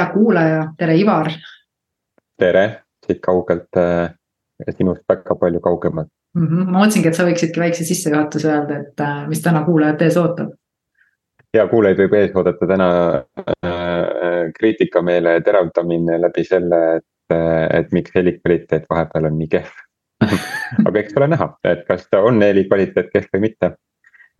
hea kuulaja, tere, Ivar. tere, siit kaugelt äh,, sinust väga palju kaugemalt mm. -hmm. ma mõtlesingi, et sa võiksidki väikse sissejuhatuse öelda, et äh, mis täna kuulajat ees ootab. ja kuulajaid võib ees oodata täna äh, kriitikameele teravdamine läbi selle, et, äh, et miks helikvaliteet vahepeal on nii kehv aga eks ole näha, et kas ta on helikvaliteet kehv või mitte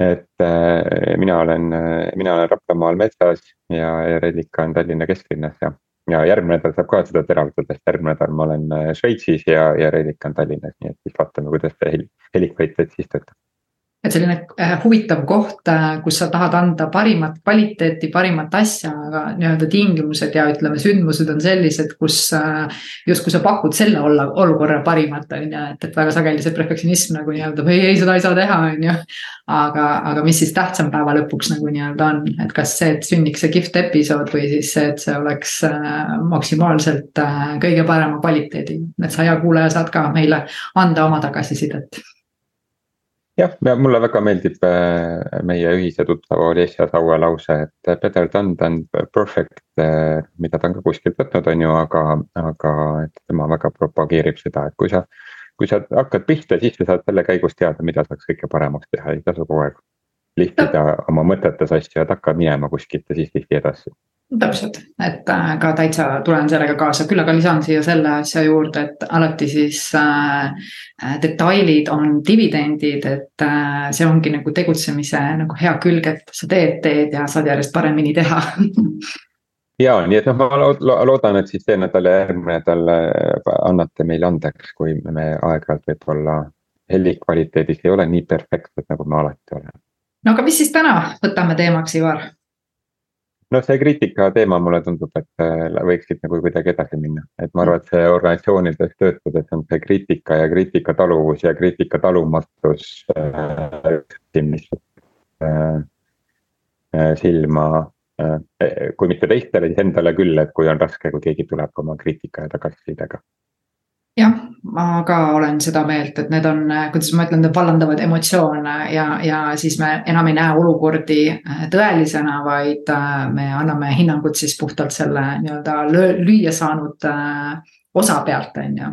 et äh, mina olen, äh, mina olen Raplamaal metsas ja Reelika on Tallinna kesklinnas ja. ja järgmine nädal saab ka seda teravdada, sest järgmine nädal ma olen äh, Šveitsis ja, ja Reelika on Tallinnas, nii et siis vaatame, kuidas see heli, helikvaliteet siis töötab et selline äh, huvitav koht, äh, kus sa tahad anda parimat kvaliteeti, parimat asja, aga nii-öelda tingimused ja ütleme, sündmused on sellised, kus äh, justkui sa pakud selle olla, olukorra parimat, on ju, et, et väga sageli see perfektsionism nagu nii-öelda või ei, seda ei saa teha, on ju. aga, aga mis siis tähtsam päeva lõpuks nagu nii-öelda on, et kas see, et sünniks see kihvt episood või siis see, et see oleks maksimaalselt kõige parema kvaliteedi. et sa, hea kuulaja, saad ka meile anda oma tagasisidet jah, ja mulle väga meeldib äh, meie ühise tuttava Olesja Saue lause, et better done than perfect. Äh, mida ta on ka kuskilt võtnud, on ju, aga, aga et tema väga propageerib seda, et kui sa. kui sa hakkad pihta, siis sa saad selle käigus teada, mida saaks kõike paremaks teha, ei tasu kogu aeg lihvida oma mõtetes asju, et hakka minema kuskilt ja siis lihvi edasi täpselt, et äh, ka täitsa tulen sellega kaasa, küll aga lisan siia selle asja juurde, et alati siis äh, äh, detailid on dividendid, et äh, see ongi nagu tegutsemise nagu hea külg, et sa teed, teed ja saad järjest paremini teha ja nii, et noh, ma loodan, et siis see nädal ja järgmine nädal äh, annate meile andeks, kui me aeg-ajalt võib-olla heli kvaliteedis ei ole nii perfektsed, nagu me alati oleme. no aga mis siis täna võtame teemaks, Ivar? Noh, see kriitika teema mulle tundub, et äh, võiksid nagu kuidagi edasi minna, et ma arvan, et see organisatsioonides töötades on see kriitika ja kriitika taluvus ja kriitika talumatus äh,. mis äh, äh, silma äh,, kui mitte teistele, siis endale küll, et kui on raske, kui keegi tuleb oma kriitika ja tagasisidega jah, ma ka olen seda meelt, et need on, kuidas ma ütlen, vallandavad emotsioone ja, ja siis me enam ei näe olukordi äh, tõelisena, vaid äh, me anname hinnangut siis puhtalt selle nii-öelda lüüa saanud äh, osa pealt, on ju.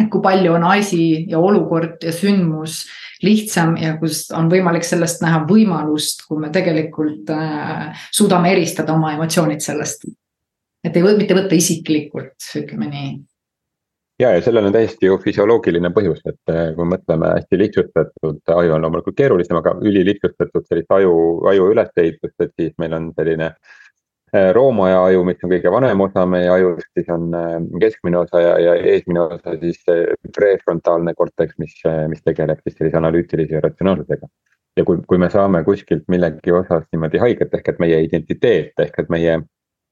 et kui palju on asi ja olukord ja sündmus lihtsam ja kus on võimalik sellest näha võimalust, kui me tegelikult suudame eristada oma emotsioonid sellest. et ei või mitte võtta isiklikult, ütleme nii ja, ja sellel on täiesti ju füsioloogiline põhjus, et eh, kui mõtleme hästi lihtsustatud, aju on loomulikult keerulisem, aga ülilihtsustatud sellist aju, aju ülesehitust, et siis meil on selline eh, roomaja aju, mis on kõige vanem osa meie ajust, siis on eh, keskmine osa ja, ja eesmine osa siis prefrontaalne korteks, mis, mis tegeleb siis sellise analüütilise ja ratsionaalsusega. ja kui, kui me saame kuskilt millegi osas niimoodi haiget, ehk et meie identiteet ehk et meie,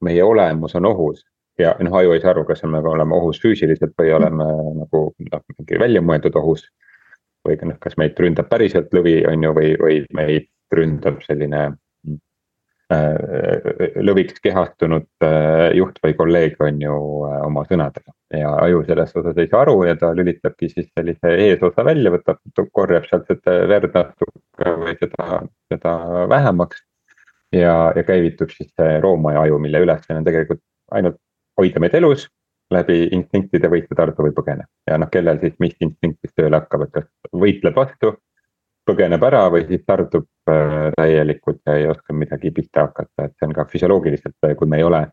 meie olemus on ohus ja noh, aju ei saa aru, kas me oleme ohus füüsiliselt või oleme nagu noh, mingi väljamõeldud ohus. või noh, kas meid ründab päriselt lõvi, on ju, või, või meid ründab selline äh, lõviks kehastunud äh, juht või kolleeg on ju äh, oma sõnadega. ja aju selles osas ei saa aru ja ta lülitabki siis sellise eesosa välja, võtab, korjab sealt seda verd natuke või seda, seda vähemaks. ja, ja käivitub siis see roomaja aju, mille ülesanne on tegelikult ainult hoida meid elus läbi instinktide võitle, tardu või põgene. ja noh, kellel siis mis instinktid tööle hakkavad, kas võitleb vastu, põgeneb ära või siis tardub äh, täielikult ja ei oska midagi pihta hakata, et see on ka füsioloogiliselt, kui me ei ole.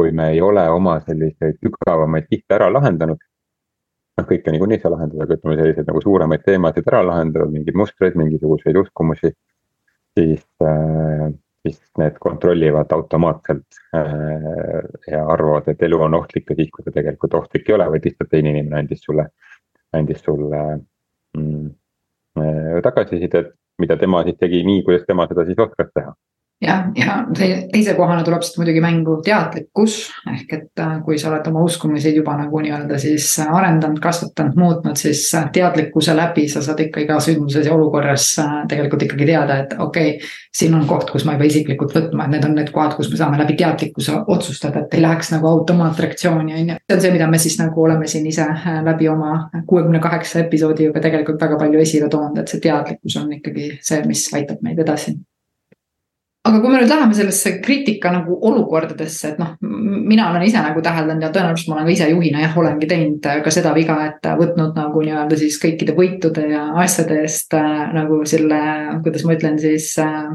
kui me ei ole oma selliseid sügavamaid kihte ära lahendanud. noh, kõike niikuinii ei saa lahendada, aga ütleme selliseid nagu suuremaid teemasid ära lahendanud, mingeid mustreid, mingisuguseid uskumusi. siis äh, siis need kontrollivad automaatselt äh, ja arvavad, et elu on ohtlik ja siis, kui ta tegelikult ohtlik ei ole, vaid lihtsalt teine inimene andis sulle, andis sulle mm, äh, tagasisidet, mida tema siis tegi nii, kuidas tema seda siis oskas teha jah, ja teise kohana tuleb siit muidugi mängu teadlikkus ehk et äh, kui sa oled oma uskumusi juba nagu nii-öelda siis arendanud, kasvatanud, muutnud, siis äh, teadlikkuse läbi sa saad ikka iga sündmuses ja olukorras äh, tegelikult ikkagi teada, et okei okay,. siin on koht, kus ma ei pea isiklikult võtma, et need on need kohad, kus me saame läbi teadlikkuse otsustada, et ei läheks nagu automaatreaktsiooni on ju. see on see, mida me siis nagu oleme siin ise läbi oma kuuekümne kaheksa episoodi juba tegelikult väga palju esile toonud, et see teadlikkus on ikkagi see, mis aitab meid edasi aga kui me nüüd läheme sellesse kriitika nagu olukordadesse, et noh, mina olen ise nagu täheldanud ja tõenäoliselt ma olen ka ise juhina jah, olengi teinud äh, ka seda viga, et võtnud nagu nii-öelda siis kõikide võitude ja asjade eest äh, nagu selle, kuidas ma ütlen siis äh,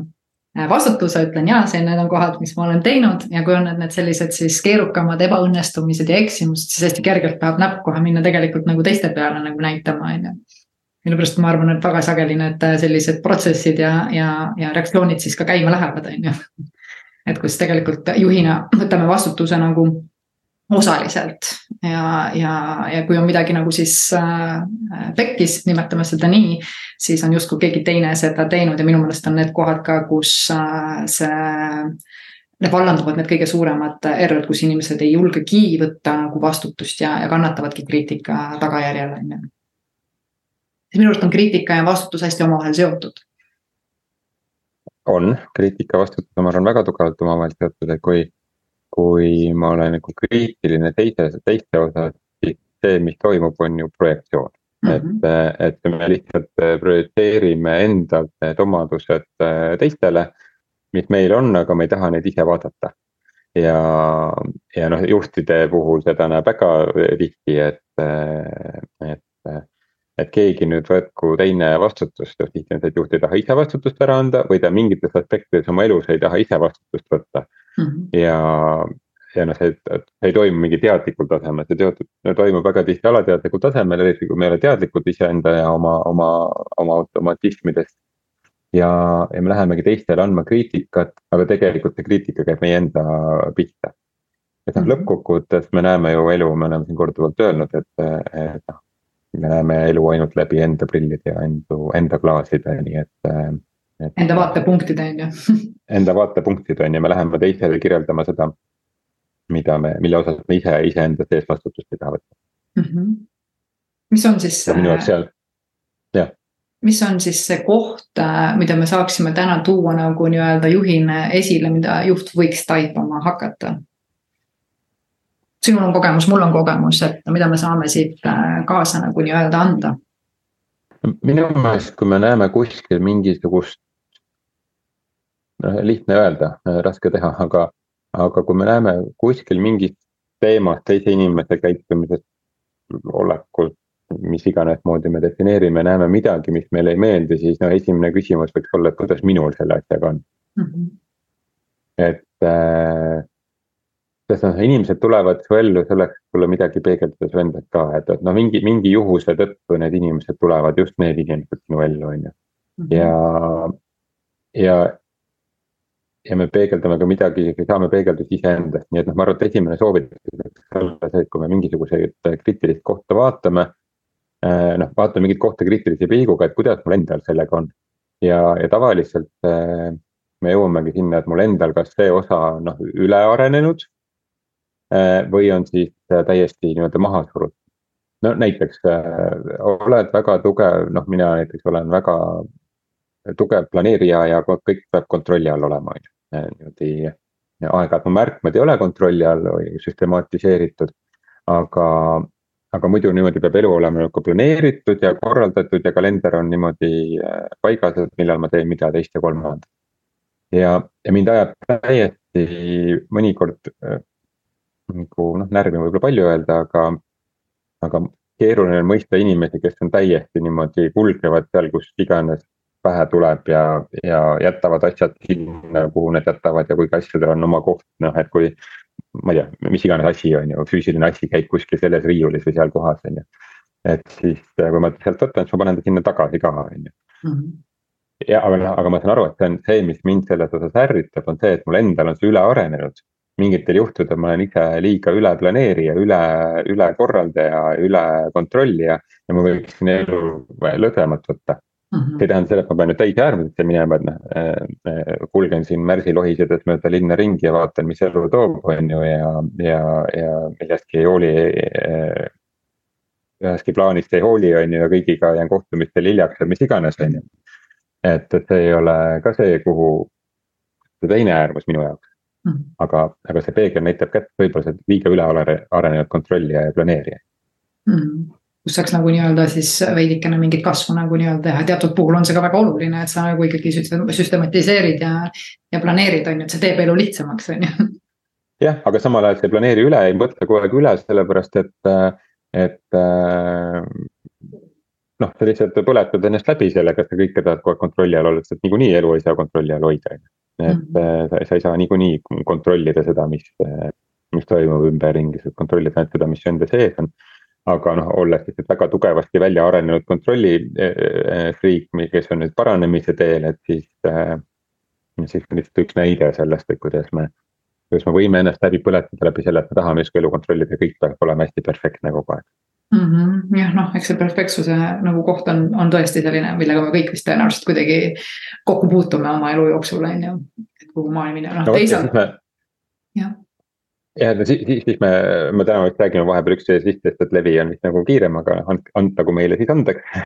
vastutuse, ütlen jaa, see, need on kohad, mis ma olen teinud. Ja kui on need, need sellised siis keerukamad ebaõnnestumised ja eksimused, siis hästi kergelt tahab näpp kohe minna tegelikult nagu teiste peale nagu näitama, on ju mille pärast ma arvan, et väga sageli need äh, sellised protsessid ja, ja, ja reaktsioonid siis ka käima lähevad, on ju. et kus tegelikult juhina võtame vastutuse nagu osaliselt ja, ja, ja kui on midagi nagu siis äh, pekkis, nimetame seda nii, siis on justkui keegi teine seda teinud ja minu meelest on need kohad ka, kus äh, see Need vallanduvad need kõige suuremad error'id, kus inimesed ei julgegi võtta nagu vastutust ja, ja kannatavadki kriitika tagajärjel, on ju siis minu arust on kriitika ja vastutus hästi omavahel seotud. on, kriitika, vastutus on, ma arvan, väga tugevalt omavahel seotud, et kui, kui ma olen nagu kriitiline teise, teiste osas, siis see, mis toimub, on ju projektsioon mm. -hmm. et, et me lihtsalt projitseerime endalt need omadused äh, teistele, mis meil on, aga me ei taha neid ise vaadata ja, ja noh, juhtide puhul seda näeb väga tihti, et, et et keegi nüüd võtku teine vastutust, tihti on see, et juht ei taha ise vastutust ära anda või ta mingites aspektides oma elus ei taha ise vastutust võtta mm. -hmm. ja, ja noh, see, see ei toimu mingi teadlikul tasemel, see teatud, toimub väga tihti alateadlikul tasemel, eriti kui me ei ole teadlikud iseenda ja oma, oma, oma automatismidest. ja, ja me lähemegi teistele andma kriitikat, aga tegelikult see kriitika käib meie enda pihta. et noh, mhm. lõppkokkuvõttes me näeme ju elu, me oleme siin korduvalt öelnud, et, et noh me näeme elu ainult läbi enda prillide ja enda, enda klaaside, nii et, et. Enda vaatepunktide on ju. Enda vaatepunktid on ju, me läheme teisele kirjeldama seda, mida me, mille osas me ise, iseenda sees vastutust ei taha võtta mm. -hmm. mis on siis. minu jaoks seal, jah mis on siis see koht, mida me saaksime täna tuua nagu nii-öelda juhina esile, mida juht võiks taipama hakata? Sinul on kogemus, mul on kogemus, et mida me saame siit äh, kaasa nagu nii-öelda anda? minu meelest, kui me näeme kuskil mingisugust, noh lihtne öelda, raske teha, aga, aga kui me näeme kuskil mingit teemat teise inimese käitumisest, olekult, mis iganes moodi me defineerime, näeme midagi, mis meile ei meeldi, siis no esimene küsimus võiks olla, et kuidas minul selle asjaga on mm. -hmm. et äh, sest noh, inimesed tulevad su ellu selleks, et sulle midagi peegeldada su endast ka, et, et noh, mingi, mingi juhuse tõttu need inimesed tulevad, just need inimesed sinu ellu, on ju. Mhm. ja, ja, ja me peegeldame ka midagi, saame peegeldusi iseendast, nii et noh, ma arvan, et esimene soovitus võiks olla see, et kui me mingisuguseid kriitilist kohta vaatame. Eh, noh, vaatame mingit kohta kriitilise pilguga, et kuidas mul endal sellega on. ja, ja tavaliselt eh, me jõuamegi sinna, et mul endal kas see osa on noh, üle arenenud või on siis äh, täiesti nii-öelda maha surutud. no näiteks äh, oled väga tugev, noh, mina näiteks olen väga tugev planeerija ja kõik peab kontrolli all olema, on ju. niimoodi aeg-ajalt mu märkmed ei ole kontrolli all või süstematiseeritud, aga, aga muidu niimoodi peab elu olema nagu planeeritud ja korraldatud ja kalender on niimoodi paigas, et millal ma teen mida teist ja kolmandat. ja, ja mind ajab täiesti mõnikord nagu noh, närvi on võib-olla palju öelda, aga, aga keeruline on mõista inimesi, kes on täiesti niimoodi kulgevad seal, kus iganes pähe tuleb ja, ja jätavad asjad sinna, kuhu nad jätavad ja kuigi asjadel on oma koht, noh, et kui. ma ei tea, mis iganes asi on ju, füüsiline asi käib kuskil selles riiulis või seal kohas, on ju. et siis, kui ma sealt võtan, siis ma panen ta sinna tagasi ka, on ju mhm. ja aga noh, aga ma saan aru, et see on see, mis mind selles osas ärritab, on see, et mul endal on see üle arenenud mingitel juhtudel ma olen ise liiga üleplaneerija, üle, ülekorraldaja, üle kontrollija ja ma võiksin elu lõdvemalt võtta mm. -hmm. see ei tähenda seda, et ma pean nüüd täis äärmusesse minema, et noh äh,, kulgen siin märsi lohisedes mööda linna ringi ja vaatan, mis elu toob, on ju, ja, ja, ja millestki ei hooli äh,. ühestki plaanist ei hooli, on ju, ja kõigiga jään kohtumistel hiljaks või mis iganes, on ju. et, et see ei ole ka see, kuhu, see teine äärmus minu jaoks. Aga, aga see peegel näitab kätte võib-olla see liiga üle arenenud kontrollija ja planeerija mm.. kus saaks nagu nii-öelda siis veidikene mingit kasvu nagu nii-öelda teha, teatud puhul on see ka väga oluline, et sa nagu ikkagi süstematiseerid ja, ja planeerid, on ju, et see teeb elu lihtsamaks, on ju. jah, aga samal ajal sa ei planeeri üle, ei mõtle kogu aeg üle, sellepärast et, et noh, sa lihtsalt põletad ennast läbi sellega, et sa kõike tahad kogu aeg kontrolli all olla, sest niikuinii elu ei saa kontrolli all hoida, on ju. Et mm -hmm. sa, sa ei saa niikuinii kontrollida seda, mis, mis toimub ümberringi, sa kontrollid ainult seda, mis su enda sees on aga noh, olles lihtsalt väga tugevasti välja arenenud kontrolli äh, kes on nüüd paranemise teel, et siis äh,. siis lihtsalt üks näide sellest, et kuidas me, kuidas me võime ennast läbi põletada läbi selle, et me tahame justkui elu kontrollida ja kõik peab olema hästi perfektne kogu aeg mm. -hmm. jah, noh, eks see perfektsuse nagu koht on, on tõesti selline, millega me kõik vist tõenäoliselt kuidagi kokku puutume oma elu jooksul, on ju. et kuhu maailmini, noh no, teisalt. jah ja no siis, siis, siis me, me täna vist räägime vahepeal üksteisest lihtsalt, et levi on vist nagu kiirem, aga and-, antagu meile siis andeks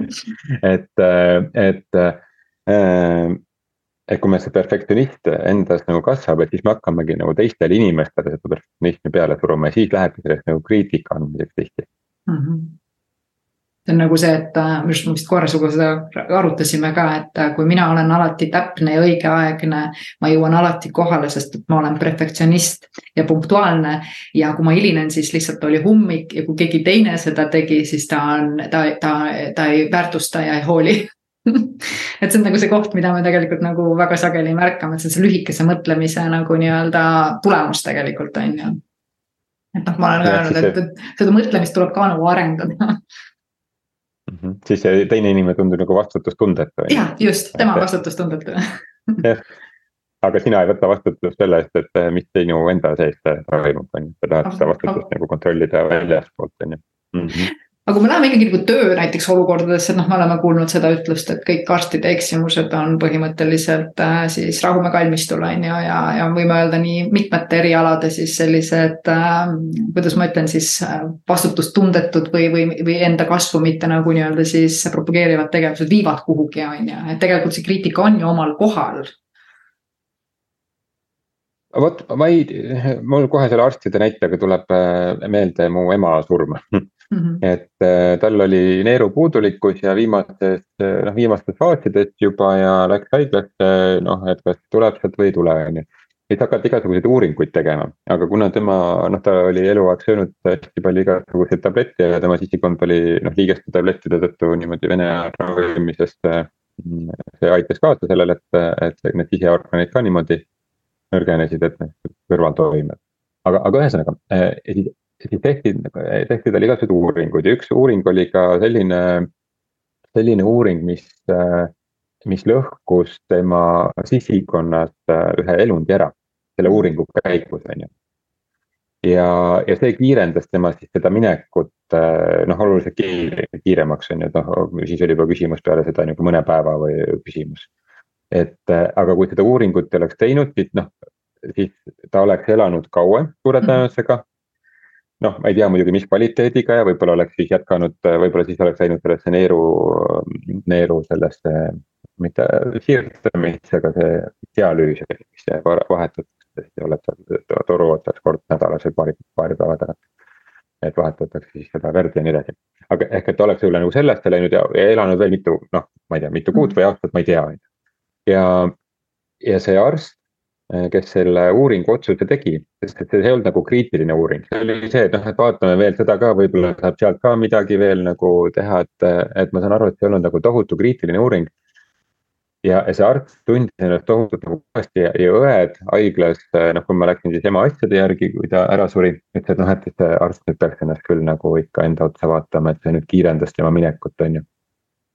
et, et äh, et kui meil see perfektsionist endas nagu kasvab, et siis me hakkamegi nagu teistele inimestele seda perfektsionismi peale suruma ja siis lähebki sellest nagu kriitika andmiseks tihti mm. -hmm see on nagu see, et äh, minu arust me vist korra sinuga seda arutasime ka, et äh, kui mina olen alati täpne ja õigeaegne. ma jõuan alati kohale, sest et ma olen perfektsionist ja punktuaalne. ja kui ma hilinen, siis lihtsalt oli ummik ja kui keegi teine seda tegi, siis ta on, ta, ta, ta ei väärtusta ja ei hooli et see on nagu see koht, mida me tegelikult nagu väga sageli märkame, et see on see lühikese mõtlemise nagu nii-öelda tulemus tegelikult on ju. Et noh, ma olen ka öelnud, et, et seda mõtlemist tuleb ka nagu arendada mm. -hmm. siis see teine inimene tundub nagu vastutustundetu. jah, just, tema et... vastutustundetu jah, aga sina ei võta vastutust selle eest, et mis sinu enda sees toimub, on ju, sa tahad seda vastutust nagu kontrollida väljastpoolt, on ju. -hmm aga kui me läheme ikkagi nagu töö näiteks olukordadesse, noh, me oleme kuulnud seda ütlust, et kõik arstide eksimused on põhimõtteliselt äh, siis rahumäe kalmistul on ju, ja, ja võime öelda nii mitmete erialade siis sellised äh,. kuidas ma ütlen siis äh, vastutustundetud või, või, või enda kasvu mitte nagu nii-öelda siis propageerivad tegevused viivad kuhugi on ju, et tegelikult see kriitika on ju omal kohal vot ma ei, mul kohe selle arstide näitega tuleb äh, meelde mu ema surm mm. -hmm. et äh, tal oli neerupuudulikkus ja viimastes, äh, noh viimastes faasides juba ja läks haiglasse, noh, et kas tuleb sealt või ei tule, on ju. siis hakati igasuguseid uuringuid tegema, aga kuna tema, noh, ta oli eluaeg söönud hästi palju igasuguseid tablette ja tema sisikond oli noh, liigeste tablettide tõttu niimoodi vene ravimisest. see aitas kaasa sellele, et, et need siseorganid ka niimoodi nõrgenesid, et kõrvaltoimed. aga, aga ühesõnaga siis, siis tehti, tehti talle igasuguseid uuringuid ja üks uuring oli ka selline, selline uuring, mis, mis lõhkus tema sisikonnast ühe elundi ära, selle uuringu käigus, on ju ja, ja see kiirendas tema siis seda minekut noh, oluliselt kiire, kiiremaks on ju, et noh, siis oli juba küsimus peale seda nagu mõne päeva või küsimus et äh, aga kui seda uuringut ei oleks teinud, siis noh, siis ta oleks elanud kauem suure mhm. tõenäosusega. Noh, ma ei tea muidugi, mis kvaliteediga ja võib-olla oleks siis jätkanud, võib-olla siis oleks läinud sellesse neeru, neeru sellesse, mitte siirdamisse, aga see dialüüs, mis vahetatakse, oled sa toru otsas kord nädalas või paari, paari päeva tagant. et vahetatakse siis seda verd ja nii edasi. aga ehk, et oleks üle nagu sellesse läinud ja, ja elanud veel mitu, noh, ma ei tea, mitu kuud või aastat, ma ei tea, on ju ja, ja see arst, kes selle uuringu otsuse tegi, sest et see ei olnud nagu kriitiline uuring, see oli see, et noh, et vaatame veel seda ka, võib-olla saab sealt ka midagi veel nagu teha, et, et ma saan aru, et see ei olnud nagu tohutu kriitiline uuring. ja, ja see arst tundis ennast tohutult nagu pahasti ja, ja õed haiglas, noh, kui ma läksin siis ema asjade järgi, kui ta ära suri, ütles, et noh, et see arst nüüd peaks ennast küll nagu ikka enda otsa vaatama, et see nüüd kiirendas tema minekut, on ju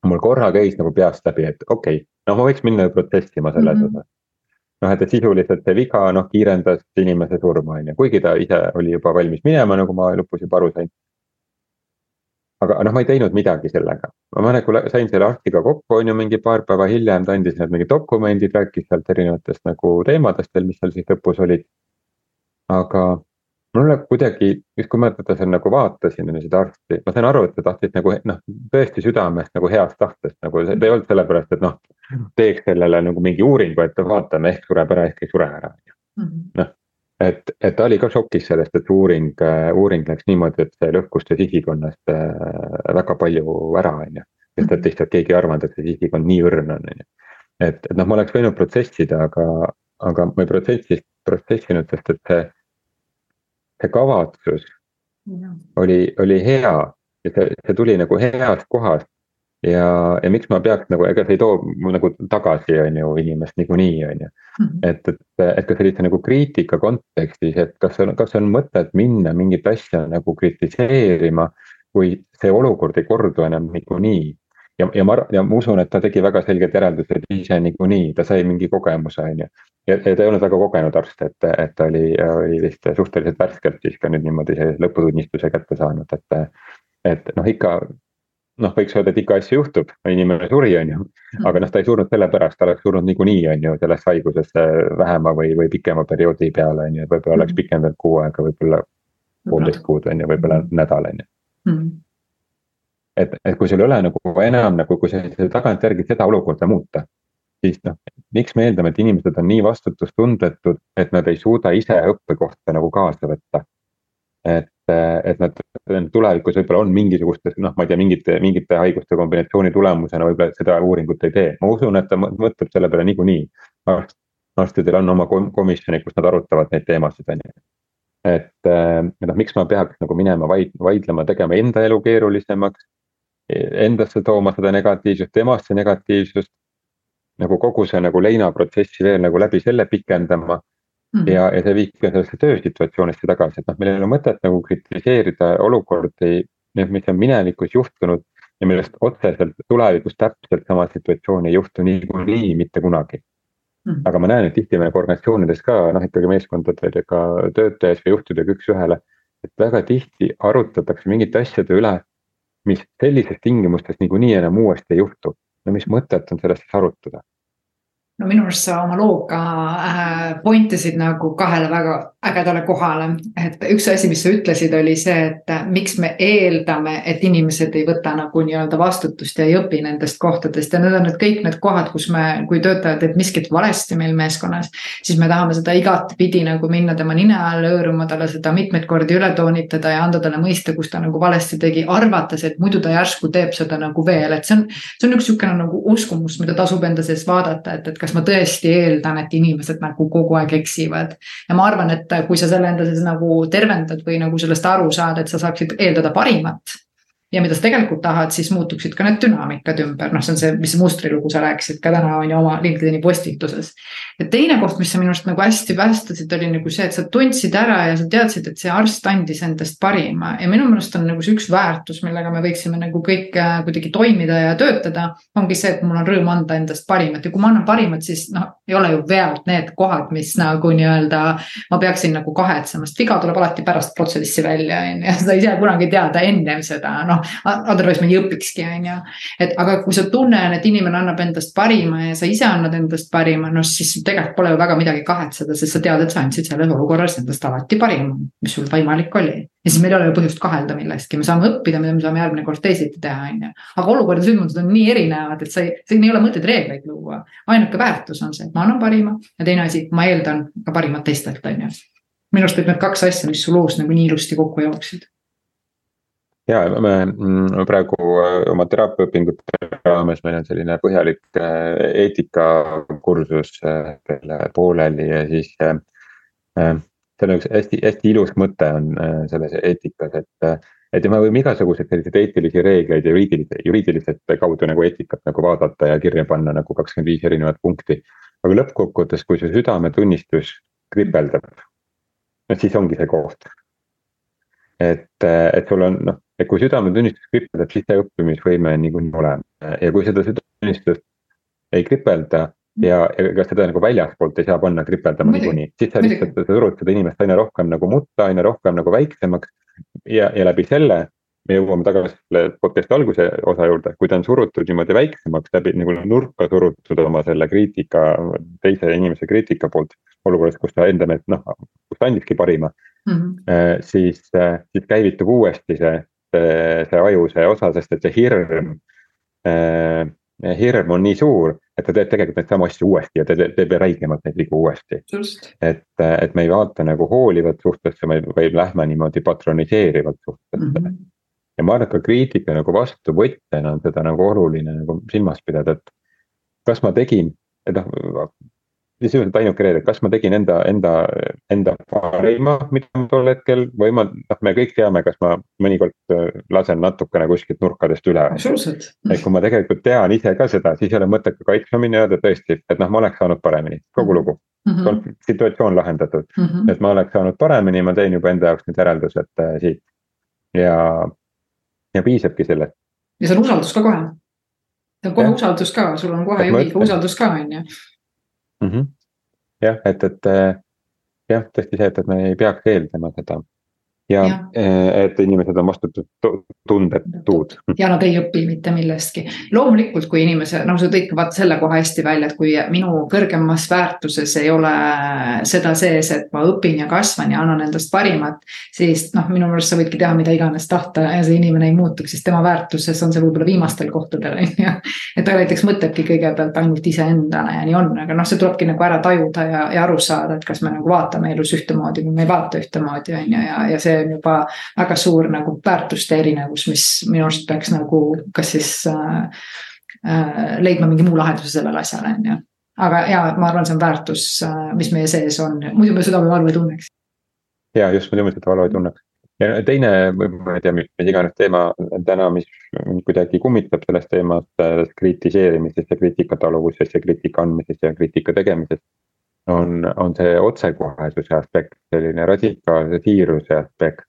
mul korra käis nagu peast läbi, et okei okay,, noh, ma võiks minna protestima selles mm -hmm. osas. Noh, et, sisuliselt see viga noh kiirendas inimese surma, on ju, kuigi ta ise oli juba valmis minema, nagu ma lõpus juba aru sain. aga noh, ma ei teinud midagi sellega, ma nagu sain selle arstiga kokku, on ju, mingi paar päeva hiljem, ta andis need mingid dokumendid, rääkis sealt erinevatest nagu teemadest veel, mis seal siis lõpus olid. aga mulle kuidagi, just kui ma teda seal nagu vaatasin, seda arsti, ma sain aru, et ta tahtis nagu noh, tõesti südamest nagu heast tahtest nagu see ei olnud sellepärast, et noh. teeks sellele nagu mingi uuringu, et vaatame, ehk sureb ära, ehk ei sure ära, on ju. Mhm. noh, et, et ta oli ka šokis sellest, et uuring, uuring läks niimoodi, et see lõhkus ta sisikonnast väga palju ära, on ju. sest et lihtsalt keegi ei arvanud, et see sisikond nii õrn on, on ju. et, et noh, ma oleks võinud protsessida, aga, aga ma ei protsessis, protsessinud, sest et see, see kavatsus ja. oli, oli hea ja see, see tuli nagu heast kohast ja, ja miks ma peaks nagu, ega see ei too nagu tagasi, on ju, inimest niikuinii, on ju. Mhm. et, et, et ka sellise nagu kriitika kontekstis, et kas on, kas on mõtet minna mingit asja nagu kritiseerima, kui see olukord ei kordu enam niikuinii. Ja, ja ma, ja ma usun, et ta tegi väga selged järeldused ise niikuinii, ta sai mingi kogemuse, on ju. ja, ja ta ei olnud väga kogenud arst, et, et ta oli, oli vist suhteliselt värskelt siis ka nüüd niimoodi see lõputunnistuse kätte saanud, et et noh, ikka noh, võiks öelda, et ikka asju juhtub, inimene suri, on ju. Aga noh, ta ei surnud sellepärast, ta oleks surnud niikuinii, on ju, sellest haigusest vähema või, või pikema perioodi peale, on ju, võib-olla oleks mm. pikendanud kuu aega, võib-olla poolteist kuud, on ju, võib-olla mm. nädal, on ju. Et, et kui sul ei ole nagu enam nagu, kui sa tagantjärgi seda olukorda muuta, siis noh, miks me eeldame, et inimesed on nii vastutustundetud, et nad ei suuda ise õppekohta nagu kaasa võtta et, et nad tulevikus võib-olla on mingisugustes, noh, ma ei tea, mingite, mingite haiguste kombinatsiooni tulemusena võib-olla seda uuringut ei tee, ma usun, et ta mõtleb selle peale niikuinii. arstidel on oma komisjonid, kus nad arutavad neid teemasid, on ju. et noh, miks ma peaks nagu minema vaid, vaidlema, tegema enda elu keerulisemaks. Endasse tooma seda negatiivsust, temasse negatiivsust. nagu kogu see nagu leinaprotsessi veel nagu läbi selle pikendama Mm. ja, ja see viib ka sellesse töösituatsioonisse tagasi, et noh, meil ei ole mõtet nagu kritiseerida olukordi, mis on minevikus juhtunud ja millest otseselt tulevikus täpselt sama situatsioon ei juhtu niikuinii mitte kunagi mm.. aga ma näen, et tihtipeale organisatsioonides ka noh, ikkagi meeskondadega töötajas või juhtidega üks-ühele. et väga tihti arutatakse mingite asjade üle, mis sellistes tingimustes niikuinii enam uuesti ei juhtu. no mis mõtet on sellest siis arutada no minu arust sa oma looga äh, point isid nagu kahele väga ägedale kohale. et üks asi, mis sa ütlesid, oli see, et äh, miks me eeldame, et inimesed ei võta nagu nii-öelda vastutust ja ei õpi nendest kohtadest ja need on need kõik need kohad, kus me, kui töötaja teeb miskit valesti meil meeskonnas. siis me tahame seda igatpidi nagu minna tema nina all hõõruma, talle seda mitmeid kordi üle toonitada ja anda talle mõista, kus ta nagu valesti tegi, arvates, et muidu ta järsku teeb seda nagu veel, et see on. see on üks sihukene nagu uskumus, mida tasub enda sees vaadata, et, et kas ma tõesti eeldan, et inimesed nagu kogu aeg eksivad. ja ma arvan, et kui sa selle enda sees nagu tervendad või nagu sellest aru saad, et sa saaksid eeldada parimat ja mida sa tegelikult tahad, siis muutuksid ka need dünaamikad ümber, noh, see on see, mis mustrilugu sa rääkisid ka täna on ju oma LinkedIn'i postituses. ja teine koht, mis sa minu arust nagu hästi päästasid, oli nagu see, et sa tundsid ära ja sa teadsid, et see arst andis endast parima ja minu meelest on nagu see üks väärtus, millega me võiksime nagu kõik äh, kuidagi toimida ja töötada. ongi see, et mul on rõõm anda endast parimat ja kui ma annan parimat, siis noh, ei ole ju vead need kohad, mis nagu nii-öelda ma peaksin nagu kahetsema, sest viga tuleb alati pärast protsessi välja, on ju, seda ei saa kunagi teada ennem seda, noh otherwise me ei õpikski, on ju. et aga kui sa tunned, et inimene annab endast parima ja sa ise annad endast parima, noh siis tegelikult pole ju väga midagi kahetseda, sest sa tead, et sa andsid selles olukorras endast alati parima, mis sul võimalik oli. ja siis meil ei ole ju põhjust kahelda millestki, me saame õppida, mida me saame järgmine kord teisiti teha, on ju. aga olukorra sündmused on nii erinevad, et sa ei, siin ei ole mõtet reegleid luua. ainuke väärtus on see, et ma annan parima ja teine asi, ma eeldan ka parimat teistelt, on ju minu arust olid need kaks asja, mis su loos nagu nii ilusti kokku jooksid ja me mm, praegu äh, oma teraapiaõpingute raames meil on selline põhjalik äh, eetikakursus teile äh, pooleli ja siis. seal on üks hästi, hästi ilus mõte on selles eetikas, et, et me võime igasuguseid selliseid eetilisi reegleid juriidilise, juriidiliselt kaudu nagu eetikat nagu vaadata ja kirja panna nagu kakskümmend viis erinevat punkti. aga lõppkokkuvõttes, kui su südametunnistus kripeldab, no siis ongi see koht et, et sul on noh, et kui südametunnistus kripeldab, siis see õppimisvõime on niikuinii olemas ja kui seda südametunnistust ei kripelda ja ega seda nagu väljaspoolt ei saa panna kripeldama niikuinii, siis sa lihtsalt sa surud seda inimest aina rohkem nagu mutta, aina rohkem nagu väiksemaks. ja, ja läbi selle me jõuame tagasi selle podcast'i alguse osa juurde, kui ta on surutud niimoodi väiksemaks läbi nagu nurka surutud oma selle kriitika, teise inimese kriitika poolt. olukorras, kus ta enda meelt noh, kus ta andiski parima mm, -hmm. siis, siis käivitub uuesti see see, see aju, see osa, sest et see hirm äh, hirm on nii suur, et ta teeb tegelikult neid samu asju uuesti ja ta teeb räigemalt neid vigu uuesti. et, et me ei vaata nagu hoolivat suhtesse, vaid lähme niimoodi patroniseerivalt suhtesse mm. -hmm. ja ma arvan, et ka kriitika nagu vastuvõtjana on seda nagu oluline nagu silmas pidada, et kas ma tegin, et noh, sisuliselt ainuke reede, kas ma tegin enda, enda, enda parima, mida ma tol hetkel või ma, noh, me kõik teame, kas ma mõnikord äh, lasen natukene kuskilt nurkadest üle. et kui ma tegelikult tean ise ka seda, siis ei ole mõtet ka kaitsma minna ja öelda tõesti, et noh, ma oleks saanud paremini, kogu lugu mm. -hmm. situatsioon lahendatud mm, -hmm. et ma oleks saanud paremini, ma teen juba enda jaoks need järeldused äh, siit. ja, ja piisabki sellest. ja see on usaldus ka kohe. see on kohe ja. usaldus ka, sul on kohe juhiga usaldus ka, on ju mm. -hmm. jah, et, et jah, tõesti see, et, et me ei peaks eeldama seda ja, ja eh, et inimesed on vastutustundetud. ja nad ei õpi mitte millestki. loomulikult, kui inimese, no sa tõid ka vaata selle koha hästi välja, et kui minu kõrgemas väärtuses ei ole seda sees, et ma õpin ja kasvan ja annan endast parimat. siis noh, minu meelest sa võidki teha mida iganes tahta ja see inimene ei muutuks, siis tema väärtuses on see võib-olla viimastel kohtadel on ju. et ta näiteks mõtlebki kõigepealt ainult iseendale ja nii on, aga noh, see tulebki nagu ära tajuda ja, ja aru saada, et kas me nagu vaatame elus ühtemoodi või me ei vaata ühtemoodi on ju ja, ja see see on juba väga suur nagu väärtuste erinevus, mis minu arust peaks nagu kas siis äh, äh, leidma mingi muu lahenduse sellele asjale, on ju. aga ja ma arvan, see on väärtus, äh, mis meie sees on, muidu me südamevalu ei tunneks. ja just, muidu me seda valu ei tunneks ja teine, ma ei tea, mis iganes teema täna, mis kuidagi kummitab sellest teemast, sellest kritiseerimisest ja kriitikataluvusest ja kriitika andmisest ja kriitika tegemisest on, on see otsekohesuse aspekt, selline radikaalse siiruse aspekt.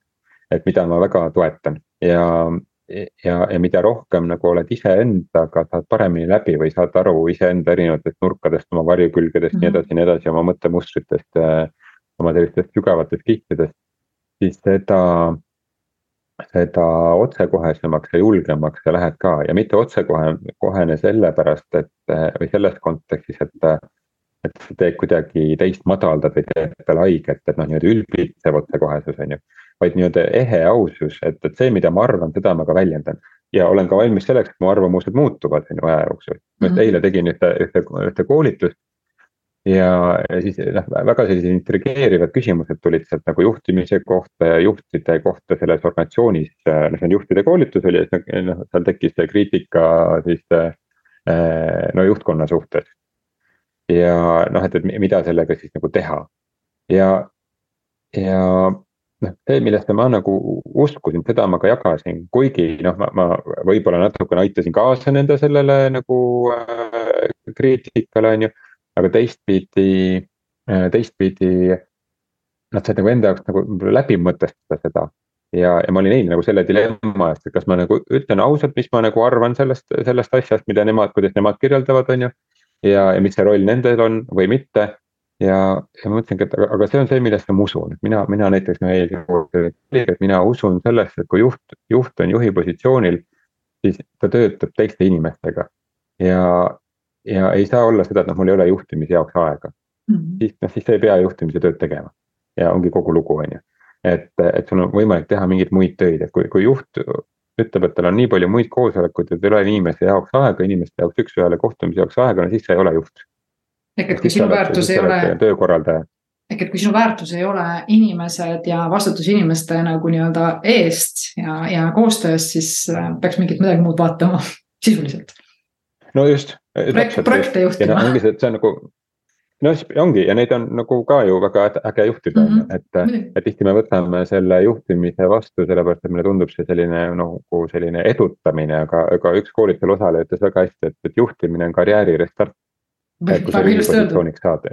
et mida ma väga toetan ja, ja, ja mida rohkem nagu oled iseendaga, saad paremini läbi või saad aru iseenda erinevatest nurkadest, oma varjukülgedest mm, -hmm. nii mhm. edasi, nii edasi, oma mõttemustritest, oma sellistest sügavatest kihtidest. siis seda, seda otsekohesemaks ja julgemaks sa lähed ka ja mitte otsekohe, kohene sellepärast, et või selles kontekstis, et et see teeb kuidagi teist madaldad või teeb talle haiget, et noh, nii-öelda ülbitsev otsekohesus on ju. vaid nii-öelda ehe ausus, et, et see, mida ma arvan, seda ma ka väljendan. ja olen ka valmis selleks, et mu arvamused muutuvad on ju aja jooksul. ma just -hmm. eile tegin ühte, ühte, ühte koolitust. ja, siis noh, väga sellised intrigeerivad küsimused tulid sealt nagu juhtimise kohta ja juhtide kohta selles organisatsioonis. noh, see on juhtide koolitus oli, et noh, seal tekkis see kriitika siis no juhtkonna suhtes ja noh, et, et mida sellega siis nagu teha. ja, ja noh, see, millesse ma nagu uskusin, seda ma ka jagasin, kuigi noh, ma, ma võib-olla natukene aitasin kaasa nende sellele nagu äh, kriitikale, on ju. aga teistpidi äh,, teistpidi nad said nagu enda jaoks nagu läbi mõtestada seda. ja, ja ma olin eile nagu selle dilemma eest, et kas ma nagu ütlen ausalt, mis ma nagu arvan sellest, sellest asjast, mida nemad, kuidas nemad kirjeldavad, on ju ja, ja mis see roll nendel on või mitte. ja, ja ma mõtlesingi, et aga, aga see on see, millesse ma usun, et mina, mina näiteks, et mina usun sellesse, et kui juht, juht on juhi positsioonil, siis ta töötab teiste inimestega. ja, ja ei saa olla seda, et noh, mul ei ole juhtimise jaoks aega mm. -hmm. siis noh, siis sa ei pea juhtimise tööd tegema ja ongi kogu lugu, on ju. et, et sul on võimalik teha mingeid muid töid, et kui, kui juht ütleb, et tal on nii palju muid koosolekuid, et ei ole inimeste jaoks aega, inimeste jaoks üks-ühele kohtumise jaoks aega, no siis sa ei ole juht. ehk et kui sinu väärtus ei ole. töökorraldaja. ehk et kui sinu väärtus ei ole inimesed ja vastutus inimeste nagu nii-öelda eest ja, ja koostöös, siis äh, peaks mingit midagi muud vaatama sisuliselt. no just. projekt, projekte juhtima. ongi see, et see on nagu no ongi ja neid on nagu ka ju väga äge juhtida on ju, mhm. et, et tihti me võtame selle juhtimise vastu, sellepärast et meile tundub see selline nagu selline edutamine, aga, aga üks koolitusel osaleja ütles väga hästi, et, et juhtimine on karjääri restart. et kui sa riigi positsiooniks saad,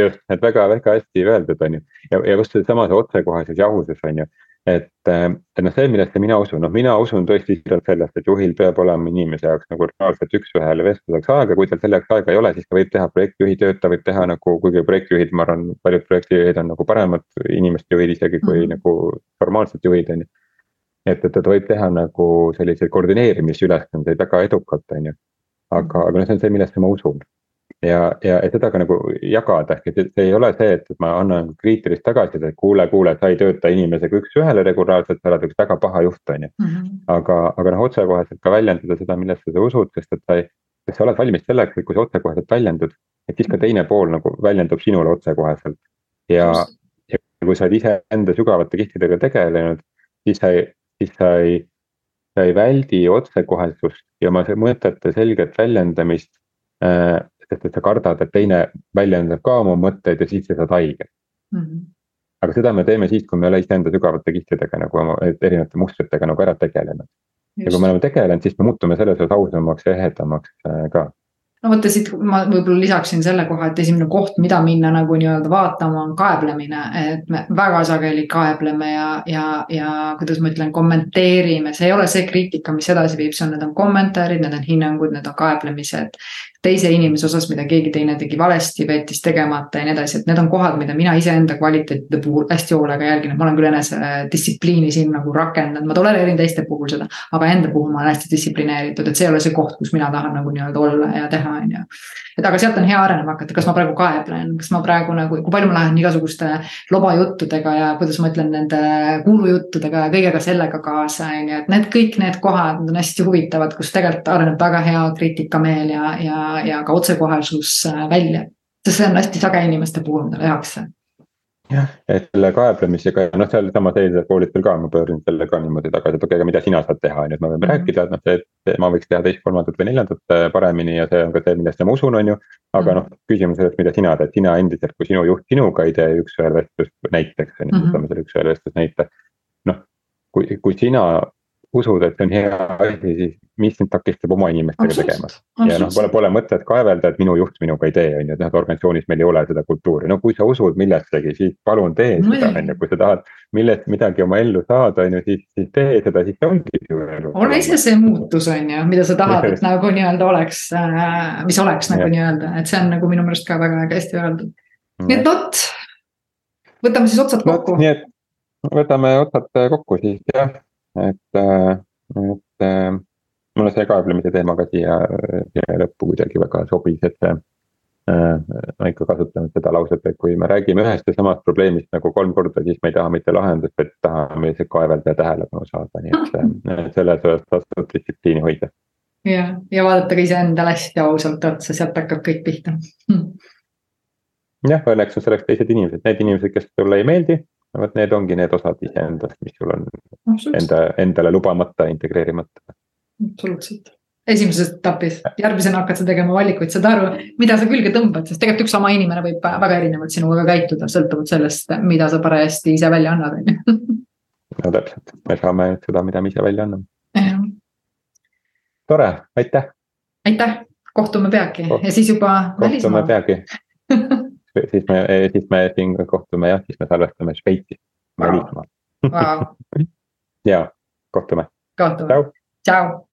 just, et väga-väga hästi öeldud, on ju, ja, ja just seesama see otsekohesus ja ausus on ju et, äh, et noh, see, millesse mina usun, noh, mina usun tõesti siiralt sellest, et juhil peab olema inimese jaoks nagu reaalselt üks-ühele vestluseks aega, kui tal selleks aega ei ole, siis ta võib teha projektijuhi tööd, ta võib teha nagu, kuigi projektijuhid, ma arvan, paljud projektijuhid on nagu paremad inimeste juhid isegi kui mm -hmm. nagu formaalsed juhid, on ju. et, et ta võib teha nagu selliseid koordineerimisülesandeid väga edukalt, on ju. aga, aga noh, see on see, millesse ma usun ja, ja seda ka nagu jagada, ehk et see ei ole see, et ma annan kriitilist tagasisidet, kuule, kuule, sa ei tööta inimesega üks-ühele regulaarselt, sa oled üks väga paha juht, on ju. Mhm. aga, aga noh, otsekoheselt ka väljendada seda, millesse sa usud, sest et sa ei, kas sa oled valmis selleks, et kui sa otsekoheselt väljendud, et siis ka teine pool nagu väljendub sinule otsekoheselt. ja, ja kui sa oled iseenda sügavate kihtidega tegelenud, siis sa ei, siis sa ei, sa ei väldi otsekohesust ja oma mõtete selget väljendamist äh,. Sest et sa kardad, et teine väljendab ka oma mõtteid ja siis sa saad haiget mm. -hmm aga seda me teeme siis, kui me ei ole iseenda sügavate kihtidega nagu oma erinevate mustritega nagu ära tegelenud. Ja kui me oleme tegelenud, siis me muutume selles osas ausamaks ja ehedamaks äh, ka no vaata siit ma võib-olla lisaksin selle koha, et esimene koht, mida minna nagu nii-öelda vaatama, on kaeblemine, et me väga sageli kaebleme ja, ja, ja kuidas ma ütlen, kommenteerime, see ei ole see kriitika, mis edasi viib, see on, need on kommentaarid, need on hinnangud, need on kaeblemised. Teise inimese osas, mida keegi teine tegi valesti, veetis tegemata ja nii edasi, et need on kohad, mida mina iseenda kvaliteetide puhul hästi hoolega jälgin, et ma olen küll enesedistsipliini siin nagu rakendanud, ma tolereerin teiste puhul seda. aga enda puhul ma olen hästi distsiplineeritud, et see ei ole see koht, kus mina tahan nagu nii-öelda olla ja teha, on ju. et aga sealt on hea arenema hakata, kas ma praegu kaeblen, kas ma praegu nagu, kui palju ma lähen igasuguste lobajuttudega ja kuidas ma ütlen nende kuulujuttudega ja kõigega sellega kaasa, on ju, et need kõik need kohad on hästi huvitavad, kus tegelikult areneb väga hea kriitikameel ja, ja ja ka otsekohesus äh, välja. sest see on hästi sage inimeste puhul, mida tehakse et selle kaeblemisega, noh, sealsamas eilsel koolitusel ka ma pöördun selle ka niimoodi tagasi, et okei aga mida sina saad teha, on ju, et me võime mm -hmm. rääkida, et noh, see, ma võiks teha teist, kolmandat või neljandat äh, paremini ja see on ka see, millesse ma usun, on ju. aga mm -hmm. noh, küsimus selles, mida sina teed, sina endiselt, kui sinu juht sinuga ei tee üks-ühele vestlust näiteks, on ju, mhm. võtame selle üks-ühele vestlust näite. noh, kui, kui sina usud, et see on hea asi, siis mis sind takistab oma inimestega tegemast. ja noh, pole, pole mõtet kaevelda, et minu juht minuga ei tee, on ju, et noh, et organisatsioonis meil ei ole seda kultuuri, no kui sa usud millessegi, siis palun tee seda, on ju, kui sa tahad millest midagi oma ellu saada, on ju, siis, siis tee seda, siis see ongi sinu elu. ole ise see muutus, on ju, mida sa tahad, et nagu nii-öelda oleks äh,, mis oleks nagu nii-öelda, et see on nagu minu meelest ka väga hästi öeldud. nii et vot, võtame siis otsad kokku. nii et võtame otsad kokku siis jah et, äh, et äh, mulle see kaeblemise teema ka siia, siia lõppu kuidagi väga sobis, et see äh, ma ikka kasutan seda lauset, et kui me räägime ühest ja samast probleemist nagu kolm korda, siis me ei taha mitte lahendust, vaid tahame lihtsalt kaevelda ja tähelepanu saada, nii et selles osas tasub distsipliini hoida. ja, ja vaadata ka iseendale hästi ausalt otsa, sealt hakkab kõik pihta jah, õnneks on selleks teised inimesed, need inimesed, kes sulle ei meeldi, vot need ongi need osad iseendast, mis sul on enda, endale lubamata, integreerimata. absoluutselt, esimeses etapis, järgmisena hakkad sa tegema valikuid, saad aru, mida sa külge tõmbad, sest tegelikult üks sama inimene võib väga erinevalt sinuga käituda, sõltuvalt sellest, mida sa parajasti ise välja annad, on ju. no täpselt, me saame seda, mida me ise välja anname. tore, aitäh. aitäh, kohtume peagi Koht, ja siis juba välismaal. kohtume peagi siis me, siis me siin kohtume jah, siis me salvestame Šveitsis wow.. wow. ja, kohtume. kohtume, tšau.